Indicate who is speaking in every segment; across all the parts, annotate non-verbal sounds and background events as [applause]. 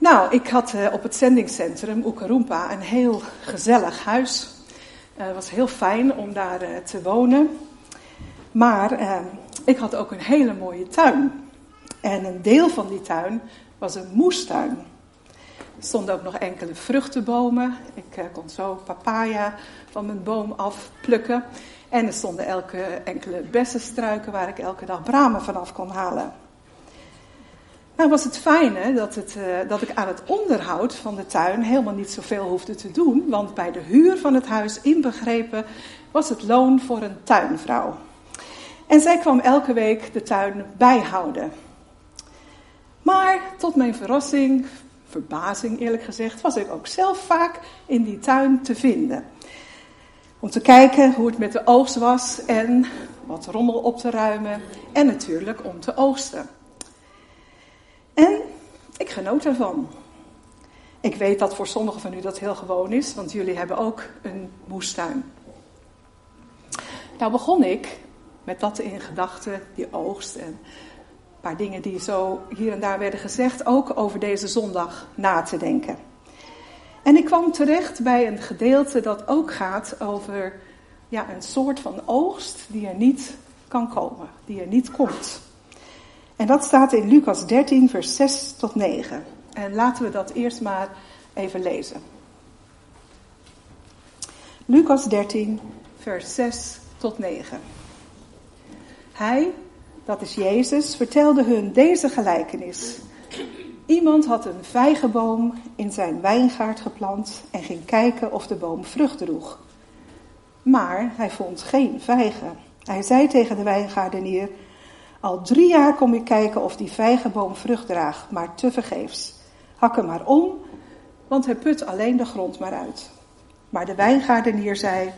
Speaker 1: Nou, ik had uh, op het zendingscentrum Oekarumpa een heel gezellig huis. Uh, het was heel fijn om daar uh, te wonen. Maar ik had ook een hele mooie tuin. En een deel van die tuin was een moestuin. Er stonden ook nog enkele vruchtenbomen. Ik kon zo papaya van mijn boom afplukken. En er stonden elke, enkele bessenstruiken waar ik elke dag bramen vanaf kon halen. Nou was het fijne dat, het, uh, dat ik aan het onderhoud van de tuin helemaal niet zoveel hoefde te doen. Want bij de huur van het huis inbegrepen was het loon voor een tuinvrouw. En zij kwam elke week de tuin bijhouden. Maar tot mijn verrassing, verbazing eerlijk gezegd, was ik ook zelf vaak in die tuin te vinden. Om te kijken hoe het met de oogst was en wat rommel op te ruimen en natuurlijk om te oogsten. En ik genoot ervan. Ik weet dat voor sommigen van u dat heel gewoon is, want jullie hebben ook een moestuin. Nou begon ik met dat in gedachten, die oogst en een paar dingen die zo hier en daar werden gezegd, ook over deze zondag na te denken. En ik kwam terecht bij een gedeelte dat ook gaat over ja, een soort van oogst die er niet kan komen, die er niet komt. En dat staat in Lucas 13, vers 6 tot 9. En laten we dat eerst maar even lezen. Lucas 13, vers 6 tot 9. Hij, dat is Jezus, vertelde hun deze gelijkenis. Iemand had een vijgenboom in zijn wijngaard geplant en ging kijken of de boom vrucht droeg. Maar hij vond geen vijgen. Hij zei tegen de wijngaardenier: Al drie jaar kom ik kijken of die vijgenboom vrucht draagt, maar tevergeefs. Hak hem maar om, want hij put alleen de grond maar uit. Maar de wijngaardenier zei: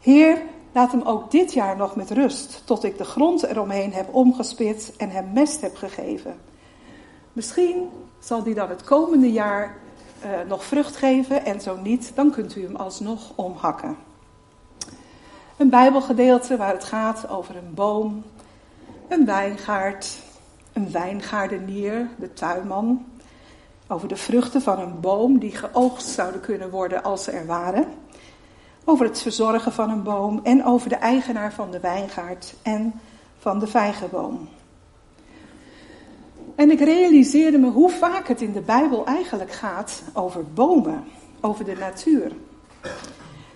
Speaker 1: Heer, laat hem ook dit jaar nog met rust, tot ik de grond eromheen heb omgespit en hem mest heb gegeven. Misschien zal die dan het komende jaar uh, nog vrucht geven en zo niet, dan kunt u hem alsnog omhakken. Een Bijbelgedeelte waar het gaat over een boom, een wijngaard, een wijngaardenier, de tuinman. Over de vruchten van een boom die geoogst zouden kunnen worden als ze er waren. Over het verzorgen van een boom en over de eigenaar van de wijngaard en van de vijgenboom. En ik realiseerde me hoe vaak het in de Bijbel eigenlijk gaat over bomen, over de natuur.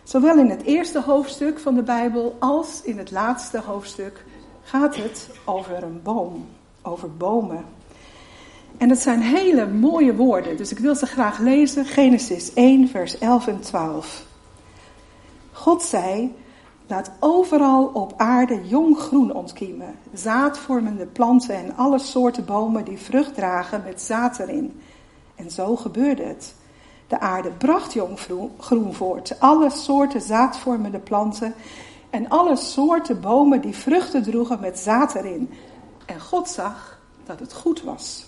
Speaker 1: Zowel in het eerste hoofdstuk van de Bijbel als in het laatste hoofdstuk gaat het over een boom, over bomen. En dat zijn hele mooie woorden, dus ik wil ze graag lezen. Genesis 1, vers 11 en 12. God zei, Laat overal op aarde jong groen ontkiemen, zaadvormende planten en alle soorten bomen die vrucht dragen met zaad erin. En zo gebeurde het. De aarde bracht jong groen voort, alle soorten zaadvormende planten en alle soorten bomen die vruchten droegen met zaad erin. En God zag dat het goed was.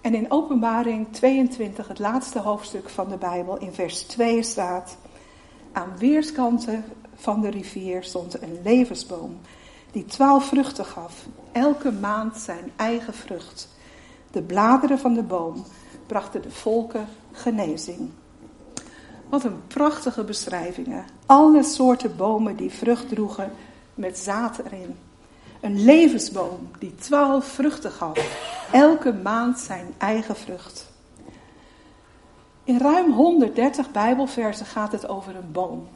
Speaker 1: En in Openbaring 22, het laatste hoofdstuk van de Bijbel, in vers 2 staat: Aan weerskanten van de rivier stond een levensboom die twaalf vruchten gaf, elke maand zijn eigen vrucht. De bladeren van de boom brachten de volken genezing. Wat een prachtige beschrijvingen. Alle soorten bomen die vrucht droegen met zaad erin. Een levensboom die twaalf vruchten gaf, elke maand zijn eigen vrucht. In ruim 130 Bijbelversen gaat het over een boom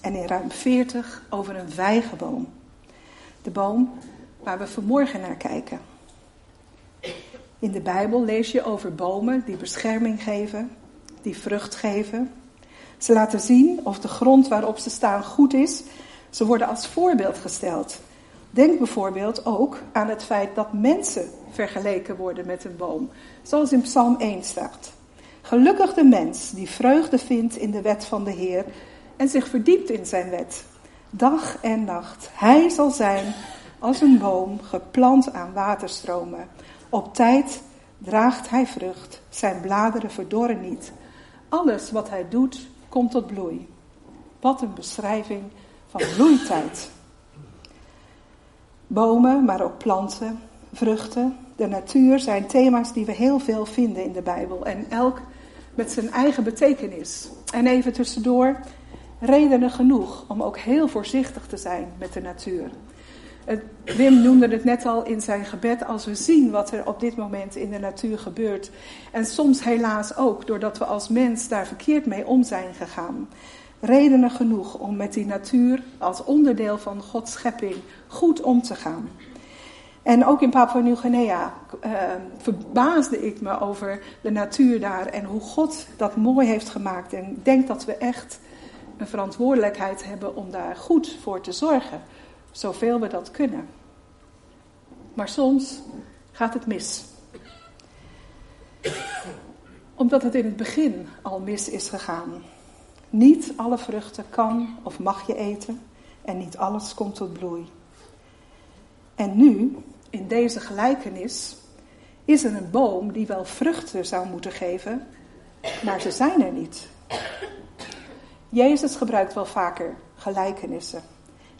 Speaker 1: en in ruim 40 over een vijgenboom. De boom waar we vanmorgen naar kijken. In de Bijbel lees je over bomen die bescherming geven, die vrucht geven. Ze laten zien of de grond waarop ze staan goed is. Ze worden als voorbeeld gesteld. Denk bijvoorbeeld ook aan het feit dat mensen vergeleken worden met een boom, zoals in Psalm 1 staat. Gelukkig de mens die vreugde vindt in de wet van de Heer en zich verdiept in zijn wet. Dag en nacht. Hij zal zijn als een boom geplant aan waterstromen. Op tijd draagt hij vrucht. Zijn bladeren verdorren niet. Alles wat hij doet komt tot bloei. Wat een beschrijving van bloeitijd. Bomen, maar ook planten, vruchten. de natuur zijn thema's die we heel veel vinden in de Bijbel. En elk met zijn eigen betekenis. En even tussendoor, redenen genoeg om ook heel voorzichtig te zijn met de natuur. Wim noemde het net al in zijn gebed, als we zien wat er op dit moment in de natuur gebeurt. En soms helaas ook doordat we als mens daar verkeerd mee om zijn gegaan. Redenen genoeg om met die natuur als onderdeel van Gods schepping goed om te gaan. En ook in Papua Nieuw-Guinea uh, verbaasde ik me over de natuur daar en hoe God dat mooi heeft gemaakt. En ik denk dat we echt een verantwoordelijkheid hebben om daar goed voor te zorgen, zoveel we dat kunnen. Maar soms gaat het mis. Omdat het in het begin al mis is gegaan. Niet alle vruchten kan of mag je eten en niet alles komt tot bloei. En nu, in deze gelijkenis, is er een boom die wel vruchten zou moeten geven, maar ze zijn er niet. Jezus gebruikt wel vaker gelijkenissen.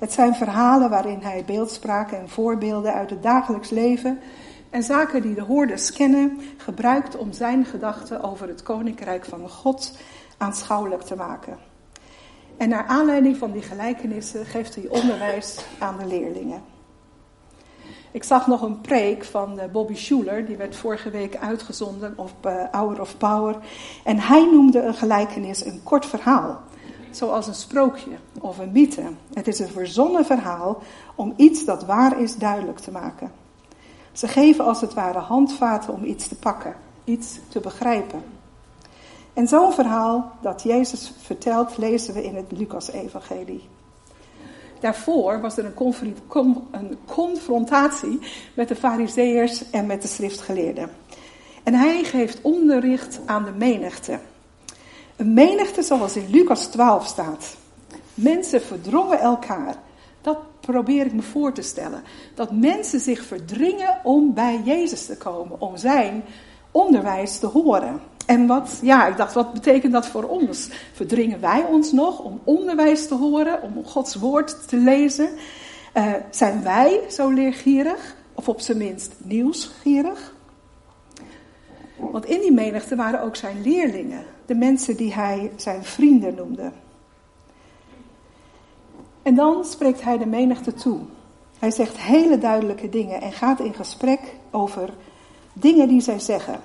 Speaker 1: Het zijn verhalen waarin hij beeldspraken en voorbeelden uit het dagelijks leven en zaken die de hoorders kennen, gebruikt om zijn gedachten over het koninkrijk van God aanschouwelijk te maken. En naar aanleiding van die gelijkenissen geeft hij onderwijs aan de leerlingen. Ik zag nog een preek van eh, Bobby Schuler, die werd vorige week uitgezonden op uh, Hour of Power. En hij noemde een gelijkenis een kort verhaal, zoals een sprookje of een mythe. Het is een verzonnen verhaal om iets dat waar is duidelijk te maken. Ze geven als het ware handvaten om iets te pakken, iets te begrijpen. En zo'n verhaal dat Jezus vertelt, lezen we in het Lucas-evangelie. Daarvoor was er een, confrontatie met de fariseërs en met de schriftgeleerden. En hij geeft onderricht aan de menigte. Een menigte zoals in Lucas 12 staat. Mensen verdrongen elkaar. Dat probeer ik me voor te stellen. Dat mensen zich verdringen om bij Jezus te komen, om zijn onderwijs te horen. En wat, ja, ik dacht, wat betekent dat voor ons? Verdringen wij ons nog om onderwijs te horen, om Gods woord te lezen? Uh, zijn wij zo leergierig, of op zijn minst nieuwsgierig? Want in die menigte waren ook zijn leerlingen, de mensen die hij zijn vrienden noemde. En dan spreekt hij de menigte toe. Hij zegt hele duidelijke dingen en gaat in gesprek over dingen die zij zeggen.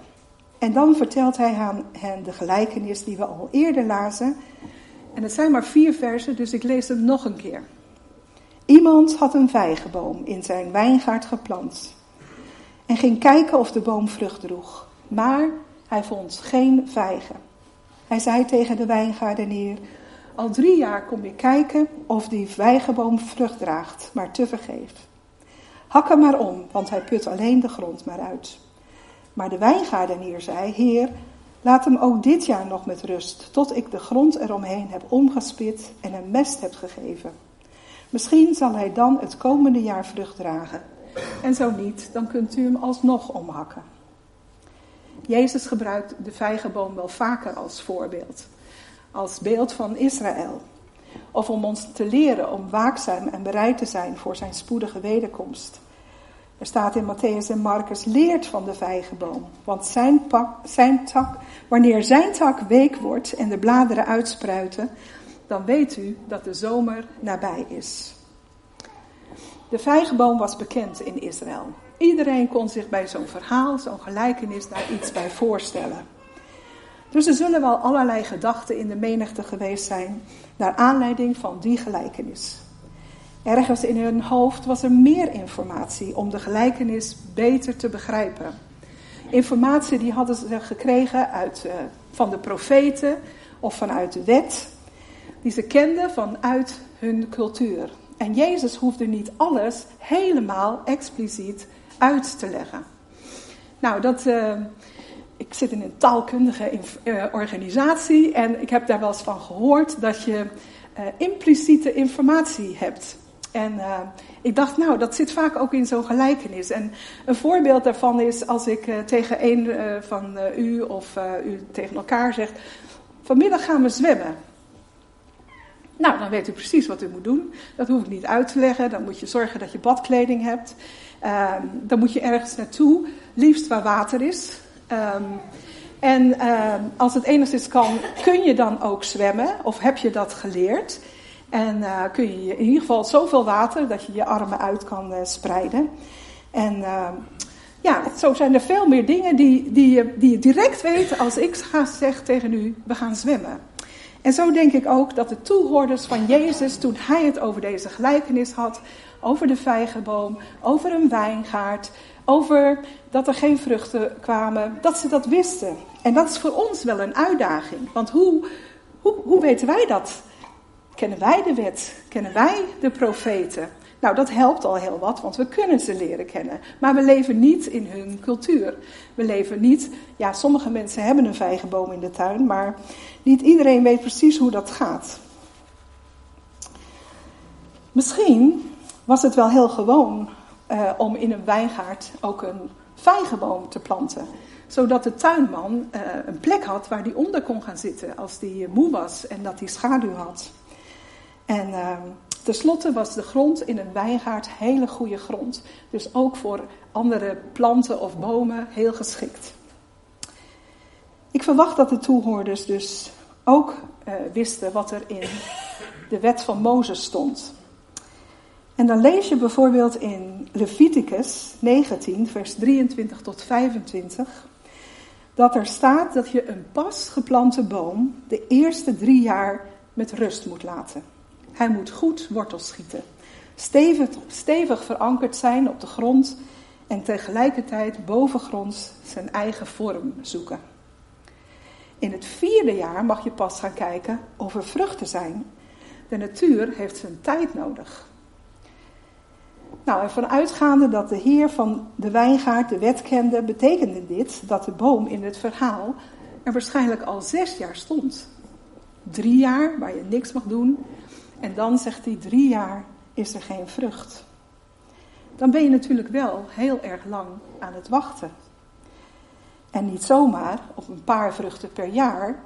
Speaker 1: En dan vertelt hij aan hen de gelijkenis die we al eerder lazen. En het zijn maar vier versen, dus ik lees hem nog een keer. Iemand had een vijgenboom in zijn wijngaard geplant. En ging kijken of de boom vrucht droeg. Maar hij vond geen vijgen. Hij zei tegen de wijngaardenier: Al drie jaar kom je kijken of die vijgenboom vrucht draagt, maar tevergeef. Hak hem maar om, want hij put alleen de grond maar uit. Maar de wijngaardenier zei: Heer, laat hem ook dit jaar nog met rust, tot ik de grond eromheen heb omgespit en een mest heb gegeven. Misschien zal hij dan het komende jaar vrucht dragen. En zo niet, dan kunt u hem alsnog omhakken. Jezus gebruikt de vijgenboom wel vaker als voorbeeld. Als beeld van Israël. Of om ons te leren om waakzaam en bereid te zijn voor zijn spoedige wederkomst. Er staat in Matthäus en Marcus, leert van de vijgenboom. Want zijn, tak, wanneer zijn tak week wordt en de bladeren uitspruiten, dan weet u dat de zomer nabij is. De vijgenboom was bekend in Israël. Iedereen kon zich bij zo'n verhaal, zo'n gelijkenis, daar iets bij voorstellen. Dus er zullen wel allerlei gedachten in de menigte geweest zijn naar aanleiding van die gelijkenis. Ergens in hun hoofd was er meer informatie om de gelijkenis beter te begrijpen. Informatie die hadden ze gekregen uit, uh, van de profeten of vanuit de wet, die ze kenden vanuit hun cultuur. En Jezus hoefde niet alles helemaal expliciet uit te leggen. Nou, dat, uh, ik zit in een taalkundige uh, organisatie en ik heb daar wel eens van gehoord dat je impliciete informatie hebt. En ik dacht, nou, dat zit vaak ook in zo'n gelijkenis. En een voorbeeld daarvan is als ik tegen een van u of u tegen elkaar zegt: Vanmiddag gaan we zwemmen. Nou, dan weet u precies wat u moet doen. Dat hoef ik niet uit te leggen. Dan moet je zorgen dat je badkleding hebt. Ehm, dan moet je ergens naartoe, liefst waar water is. Ehm, en ehm, als het enigszins kan, kun je dan ook zwemmen of heb je dat geleerd? En uh, kun je in ieder geval zoveel water dat je je armen uit kan uh, spreiden. En ja, zo zijn er veel meer dingen die, die, je, die je direct weet als ik ga zeg tegen u, we gaan zwemmen. En zo denk ik ook dat de toehoorders van Jezus, toen hij het over deze gelijkenis had, over de vijgenboom, over een wijngaard, over dat er geen vruchten kwamen, dat ze dat wisten. En dat is voor ons wel een uitdaging. Want hoe, hoe, hoe weten wij dat? Kennen wij de wet? Kennen wij de profeten? Nou, dat helpt al heel wat, want we kunnen ze leren kennen. Maar we leven niet in hun cultuur. We leven niet, ja, sommige mensen hebben een vijgenboom in de tuin, maar niet iedereen weet precies hoe dat gaat. Misschien was het wel heel gewoon uh, om in een wijngaard ook een vijgenboom te planten. Zodat de tuinman uh, een plek had waar hij onder kon gaan zitten als hij moe was en dat hij schaduw had. En uh, tenslotte was de grond in een wijngaard hele goede grond. Dus ook voor andere planten of bomen heel geschikt. Ik verwacht dat de toehoorders dus ook uh, wisten wat er in de wet van Mozes stond. En dan lees je bijvoorbeeld in Leviticus 19, vers 23 tot 25, dat er staat dat je een pas geplante boom de eerste drie jaar met rust moet laten. Hij moet goed wortels schieten, stevig, stevig verankerd zijn op de grond en tegelijkertijd bovengronds zijn eigen vorm zoeken. In het vierde jaar mag je pas gaan kijken of er vruchten zijn. De natuur heeft zijn tijd nodig. Nou, en vanuitgaande dat de heer van de wijngaard de wet kende, betekende dit dat de boom in het verhaal er waarschijnlijk al zes jaar stond. Drie jaar waar je niks mag doen. En dan zegt hij, drie jaar is er geen vrucht. Dan ben je natuurlijk wel heel erg lang aan het wachten. En niet zomaar op een paar vruchten per jaar,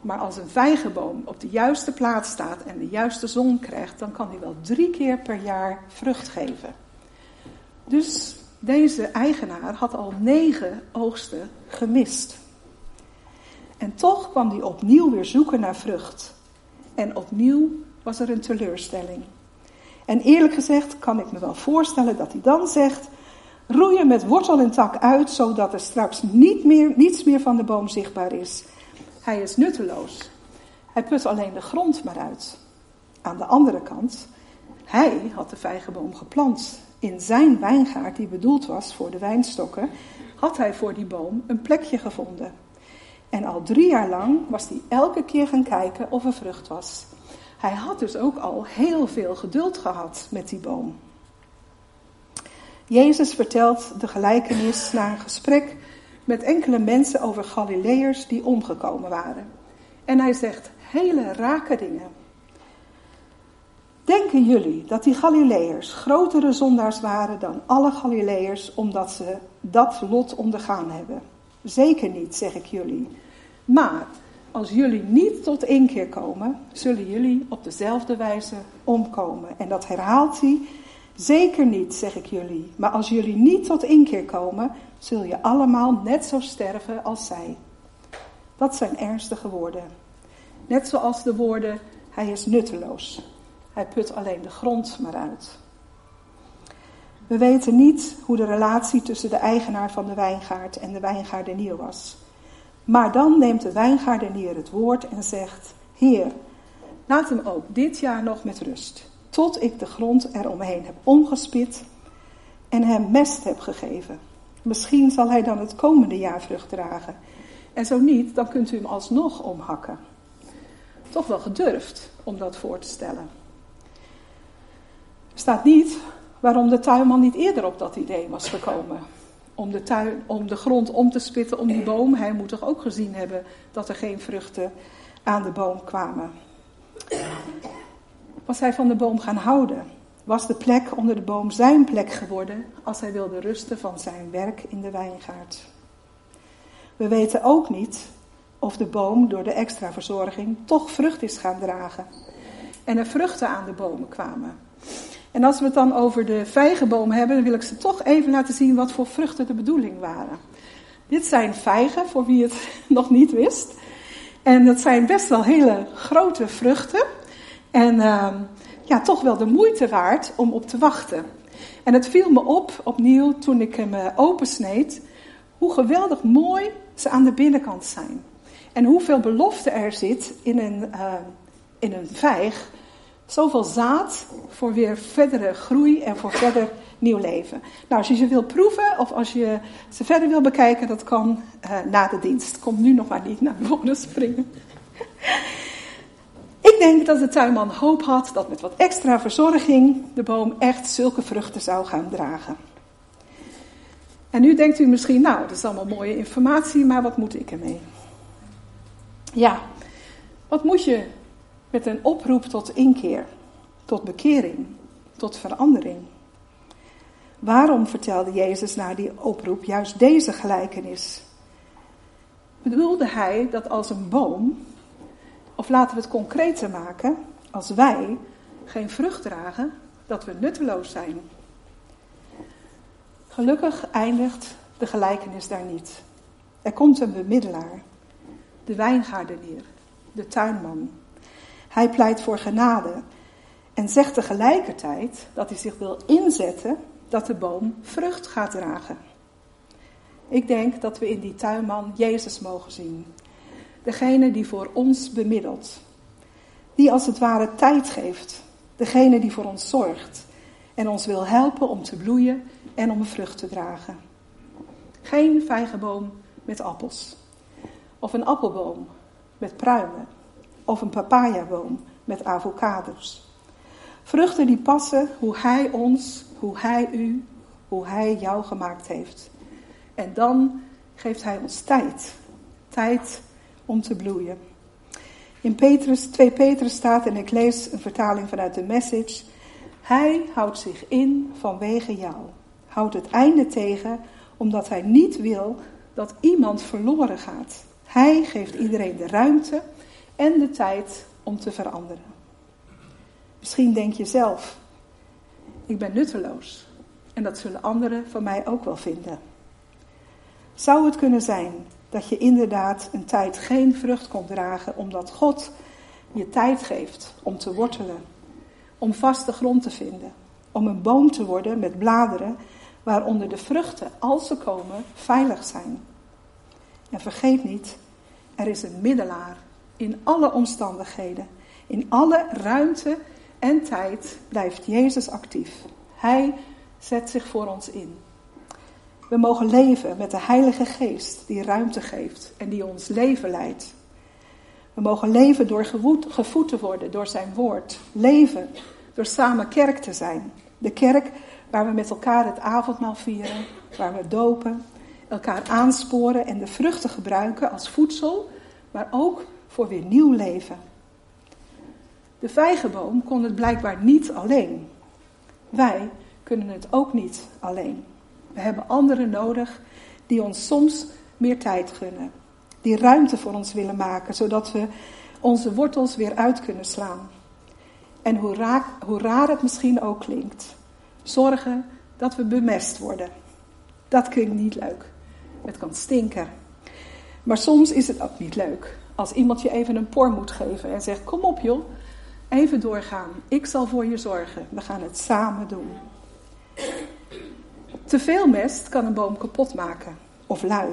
Speaker 1: maar als een vijgenboom op de juiste plaats staat en de juiste zon krijgt, dan kan hij wel drie keer per jaar vrucht geven. Dus deze eigenaar had al negen oogsten gemist. En toch kwam hij opnieuw weer zoeken naar vrucht. En opnieuw was er een teleurstelling. En eerlijk gezegd kan ik me wel voorstellen dat hij dan zegt: roeien met wortel en tak uit, zodat er straks niet meer, niets meer van de boom zichtbaar is. Hij is nutteloos. Hij put alleen de grond maar uit. Aan de andere kant, hij had de vijgenboom geplant. In zijn wijngaard, die bedoeld was voor de wijnstokken, had hij voor die boom een plekje gevonden. En al drie jaar lang was hij elke keer gaan kijken of er vrucht was. Hij had dus ook al heel veel geduld gehad met die boom. Jezus vertelt de gelijkenis na een gesprek met enkele mensen over Galileërs die omgekomen waren. En hij zegt hele rake dingen. Denken jullie dat die Galileërs grotere zondaars waren dan alle Galileërs omdat ze dat lot ondergaan hebben? Zeker niet, zeg ik jullie. Maar als jullie niet tot inkeer komen, zullen jullie op dezelfde wijze omkomen. En dat herhaalt hij Zeker niet, zeg ik jullie. Maar als jullie niet tot inkeer komen, zul je allemaal net zo sterven als zij. Dat zijn ernstige woorden. Net zoals de woorden, hij is nutteloos. Hij put alleen de grond maar uit. We weten niet hoe de relatie tussen de eigenaar van de wijngaard en de wijngaardenier was. Maar dan neemt de wijngaardenier het woord en zegt: Heer, laat hem ook dit jaar nog met rust tot ik de grond eromheen heb omgespit en hem mest heb gegeven. Misschien zal hij dan het komende jaar vrucht dragen. En zo niet, dan kunt u hem alsnog omhakken. Toch wel gedurfd om dat voor te stellen. Staat niet waarom de tuinman niet eerder op dat idee was gekomen. Om de, tuin, om de grond om te spitten om die boom. Hij moet toch ook gezien hebben dat er geen vruchten aan de boom kwamen was hij van de boom gaan houden. Was de plek onder de boom zijn plek geworden als hij wilde rusten van zijn werk in de wijngaard. We weten ook niet of de boom door de extra verzorging toch vrucht is gaan dragen. en er vruchten aan de bomen kwamen. En als we het dan over de vijgenboom hebben, dan wil ik ze toch even laten zien wat voor vruchten de bedoeling waren. Dit zijn vijgen, voor wie het [laughs] nog niet wist. En dat zijn best wel hele grote vruchten. En uh, ja, toch wel de moeite waard om op te wachten. En het viel me op, opnieuw, toen ik hem uh, opensneed, hoe geweldig mooi ze aan de binnenkant zijn. En hoeveel belofte er zit in een, uh, in een vijg. Zoveel zaad voor weer verdere groei en voor verder nieuw leven. Nou, als je ze wil proeven of als je ze verder wil bekijken, dat kan uh, na de dienst. Komt nu nog maar niet naar voren springen. Ik denk dat de tuinman hoop had dat met wat extra verzorging de boom echt zulke vruchten zou gaan dragen. En nu denkt u misschien, nou, dat is allemaal mooie informatie, maar wat moet ik ermee? Ja, wat moet je met een oproep tot inkeer, tot bekering, tot verandering? Waarom vertelde Jezus na die oproep juist deze gelijkenis? Bedoelde hij dat als een boom, of laten we het concreter maken, als wij geen vrucht dragen, dat we nutteloos zijn? Gelukkig eindigt de gelijkenis daar niet. Er komt een bemiddelaar, de wijngaardenier, de tuinman. Hij pleit voor genade en zegt tegelijkertijd dat hij zich wil inzetten dat de boom vrucht gaat dragen. Ik denk dat we in die tuinman Jezus mogen zien. Degene die voor ons bemiddelt. Die als het ware tijd geeft. Degene die voor ons zorgt. En ons wil helpen om te bloeien en om vrucht te dragen. Geen vijgenboom met appels. Of een appelboom met pruimen. Of een papayaboom met avocados. Vruchten die passen hoe Hij ons, hoe Hij u, hoe Hij jou gemaakt heeft. En dan geeft Hij ons tijd. Tijd om te bloeien. In Petrus, 2 Petrus staat, en ik lees een vertaling vanuit de message. Hij houdt zich in vanwege jou. Houdt het einde tegen, omdat hij niet wil dat iemand verloren gaat. Hij geeft iedereen de ruimte en de tijd om te veranderen. Misschien denk je zelf, ik ben nutteloos. En dat zullen anderen van mij ook wel vinden. Zou het kunnen zijn dat je inderdaad een tijd geen vrucht kon dragen omdat God je tijd geeft om te wortelen, om vaste grond te vinden, om een boom te worden met bladeren waaronder de vruchten, als ze komen, veilig zijn. En vergeet niet, er is een middelaar in alle omstandigheden, in alle ruimte en tijd blijft Jezus actief. Hij zet zich voor ons in. We mogen leven met de Heilige Geest die ruimte geeft en die ons leven leidt. We mogen leven door gevoed te worden door zijn woord. Leven door samen kerk te zijn. De kerk waar we met elkaar het avondmaal vieren, waar we dopen, elkaar aansporen en de vruchten gebruiken als voedsel, maar ook voor weer nieuw leven. De vijgenboom kon het blijkbaar niet alleen. Wij kunnen het ook niet alleen. We hebben anderen nodig die ons soms meer tijd gunnen. Die ruimte voor ons willen maken, zodat we onze wortels weer uit kunnen slaan. En hoe raar, hoe raar het misschien ook klinkt, zorgen dat we bemest worden. Dat klinkt niet leuk. Het kan stinken. Maar soms is het ook niet leuk. Als iemand je even een por moet geven en zegt: Kom op joh, even doorgaan. Ik zal voor je zorgen. We gaan het samen doen. Te veel mest kan een boom kapot maken of lui.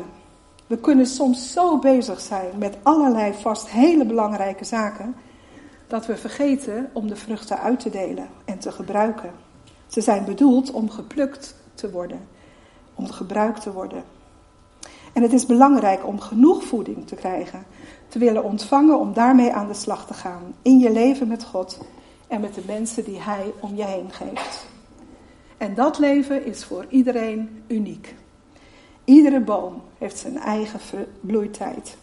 Speaker 1: We kunnen soms zo bezig zijn met allerlei vast hele belangrijke zaken dat we vergeten om de vruchten uit te delen en te gebruiken. Ze zijn bedoeld om geplukt te worden, om gebruikt te worden. En het is belangrijk om genoeg voeding te krijgen, te willen ontvangen om daarmee aan de slag te gaan in je leven met God en met de mensen die Hij om je heen geeft. En dat leven is voor iedereen uniek. Iedere boom heeft zijn eigen bloeitijd.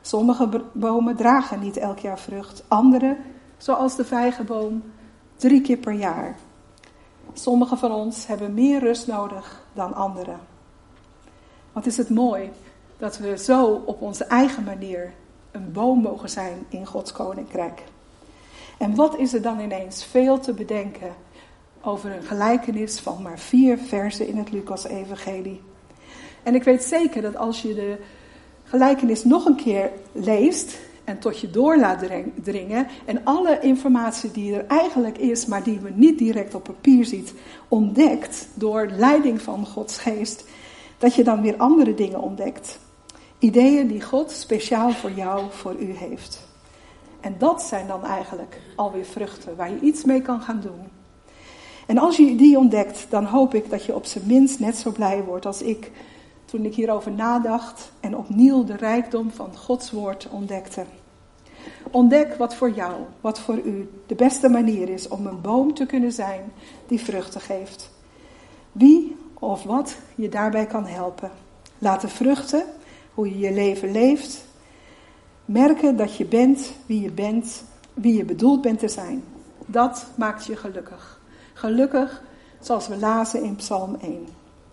Speaker 1: Sommige bomen dragen niet elk jaar vrucht, andere, zoals de vijgenboom, drie keer per jaar. Sommige van ons hebben meer rust nodig dan anderen. Wat is het mooi dat we zo op onze eigen manier een boom mogen zijn in Gods koninkrijk. En wat is er dan ineens veel te bedenken over een gelijkenis van maar vier versen in het Lucas-evangelie? En ik weet zeker dat als je de gelijkenis nog een keer leest en tot je door laat dringen en alle informatie die er eigenlijk is, maar die we niet direct op papier ziet, ontdekt door leiding van Gods geest, dat je dan weer andere dingen ontdekt. Ideeën die God speciaal voor jou, voor u heeft. En dat zijn dan eigenlijk alweer vruchten waar je iets mee kan gaan doen. En als je die ontdekt, dan hoop ik dat je op zijn minst net zo blij wordt als ik toen ik hierover nadacht en opnieuw de rijkdom van Gods woord ontdekte. Ontdek wat voor jou, wat voor u de beste manier is om een boom te kunnen zijn die vruchten geeft. Wie of wat je daarbij kan helpen. Laat de vruchten, hoe je je leven leeft, merken dat je bent wie je bent, wie je bedoeld bent te zijn. Dat maakt je gelukkig. Gelukkig, zoals we lazen in Psalm 1.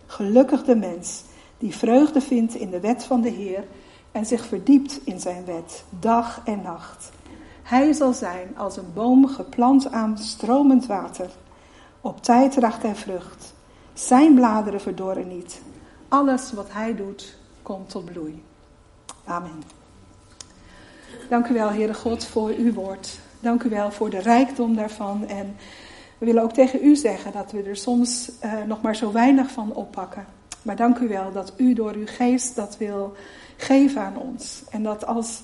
Speaker 1: Gelukkig de mens die vreugde vindt in de wet van de Heer en zich verdiept in zijn wet, dag en nacht. Hij zal zijn als een boom geplant aan stromend water. Op tijd draagt hij vrucht. Zijn bladeren verdorren niet. Alles wat hij doet, komt tot bloei. Amen. Dank u wel, Heere God, voor uw woord. Dank u wel voor de rijkdom daarvan. En we willen ook tegen u zeggen dat we er soms uh, nog maar zo weinig van oppakken. Maar dank u wel dat u door uw geest dat wil geven aan ons. En dat als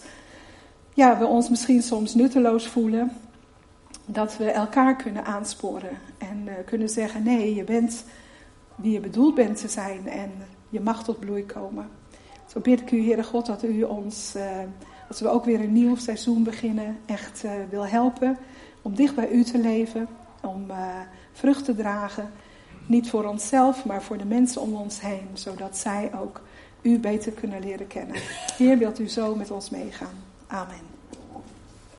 Speaker 1: ja, we ons misschien soms nutteloos voelen, dat we elkaar kunnen aansporen en uh, kunnen zeggen: nee, je bent wie je bedoeld bent te zijn en je mag tot bloei komen. Zo bid ik u, Heere God, dat u ons, uh, als we ook weer een nieuw seizoen beginnen, echt wil helpen om dicht bij u te leven, om vrucht te dragen. Niet voor onszelf, maar voor de mensen om ons heen, zodat zij ook u beter kunnen leren kennen. Heer, wilt u zo met ons meegaan. Amen.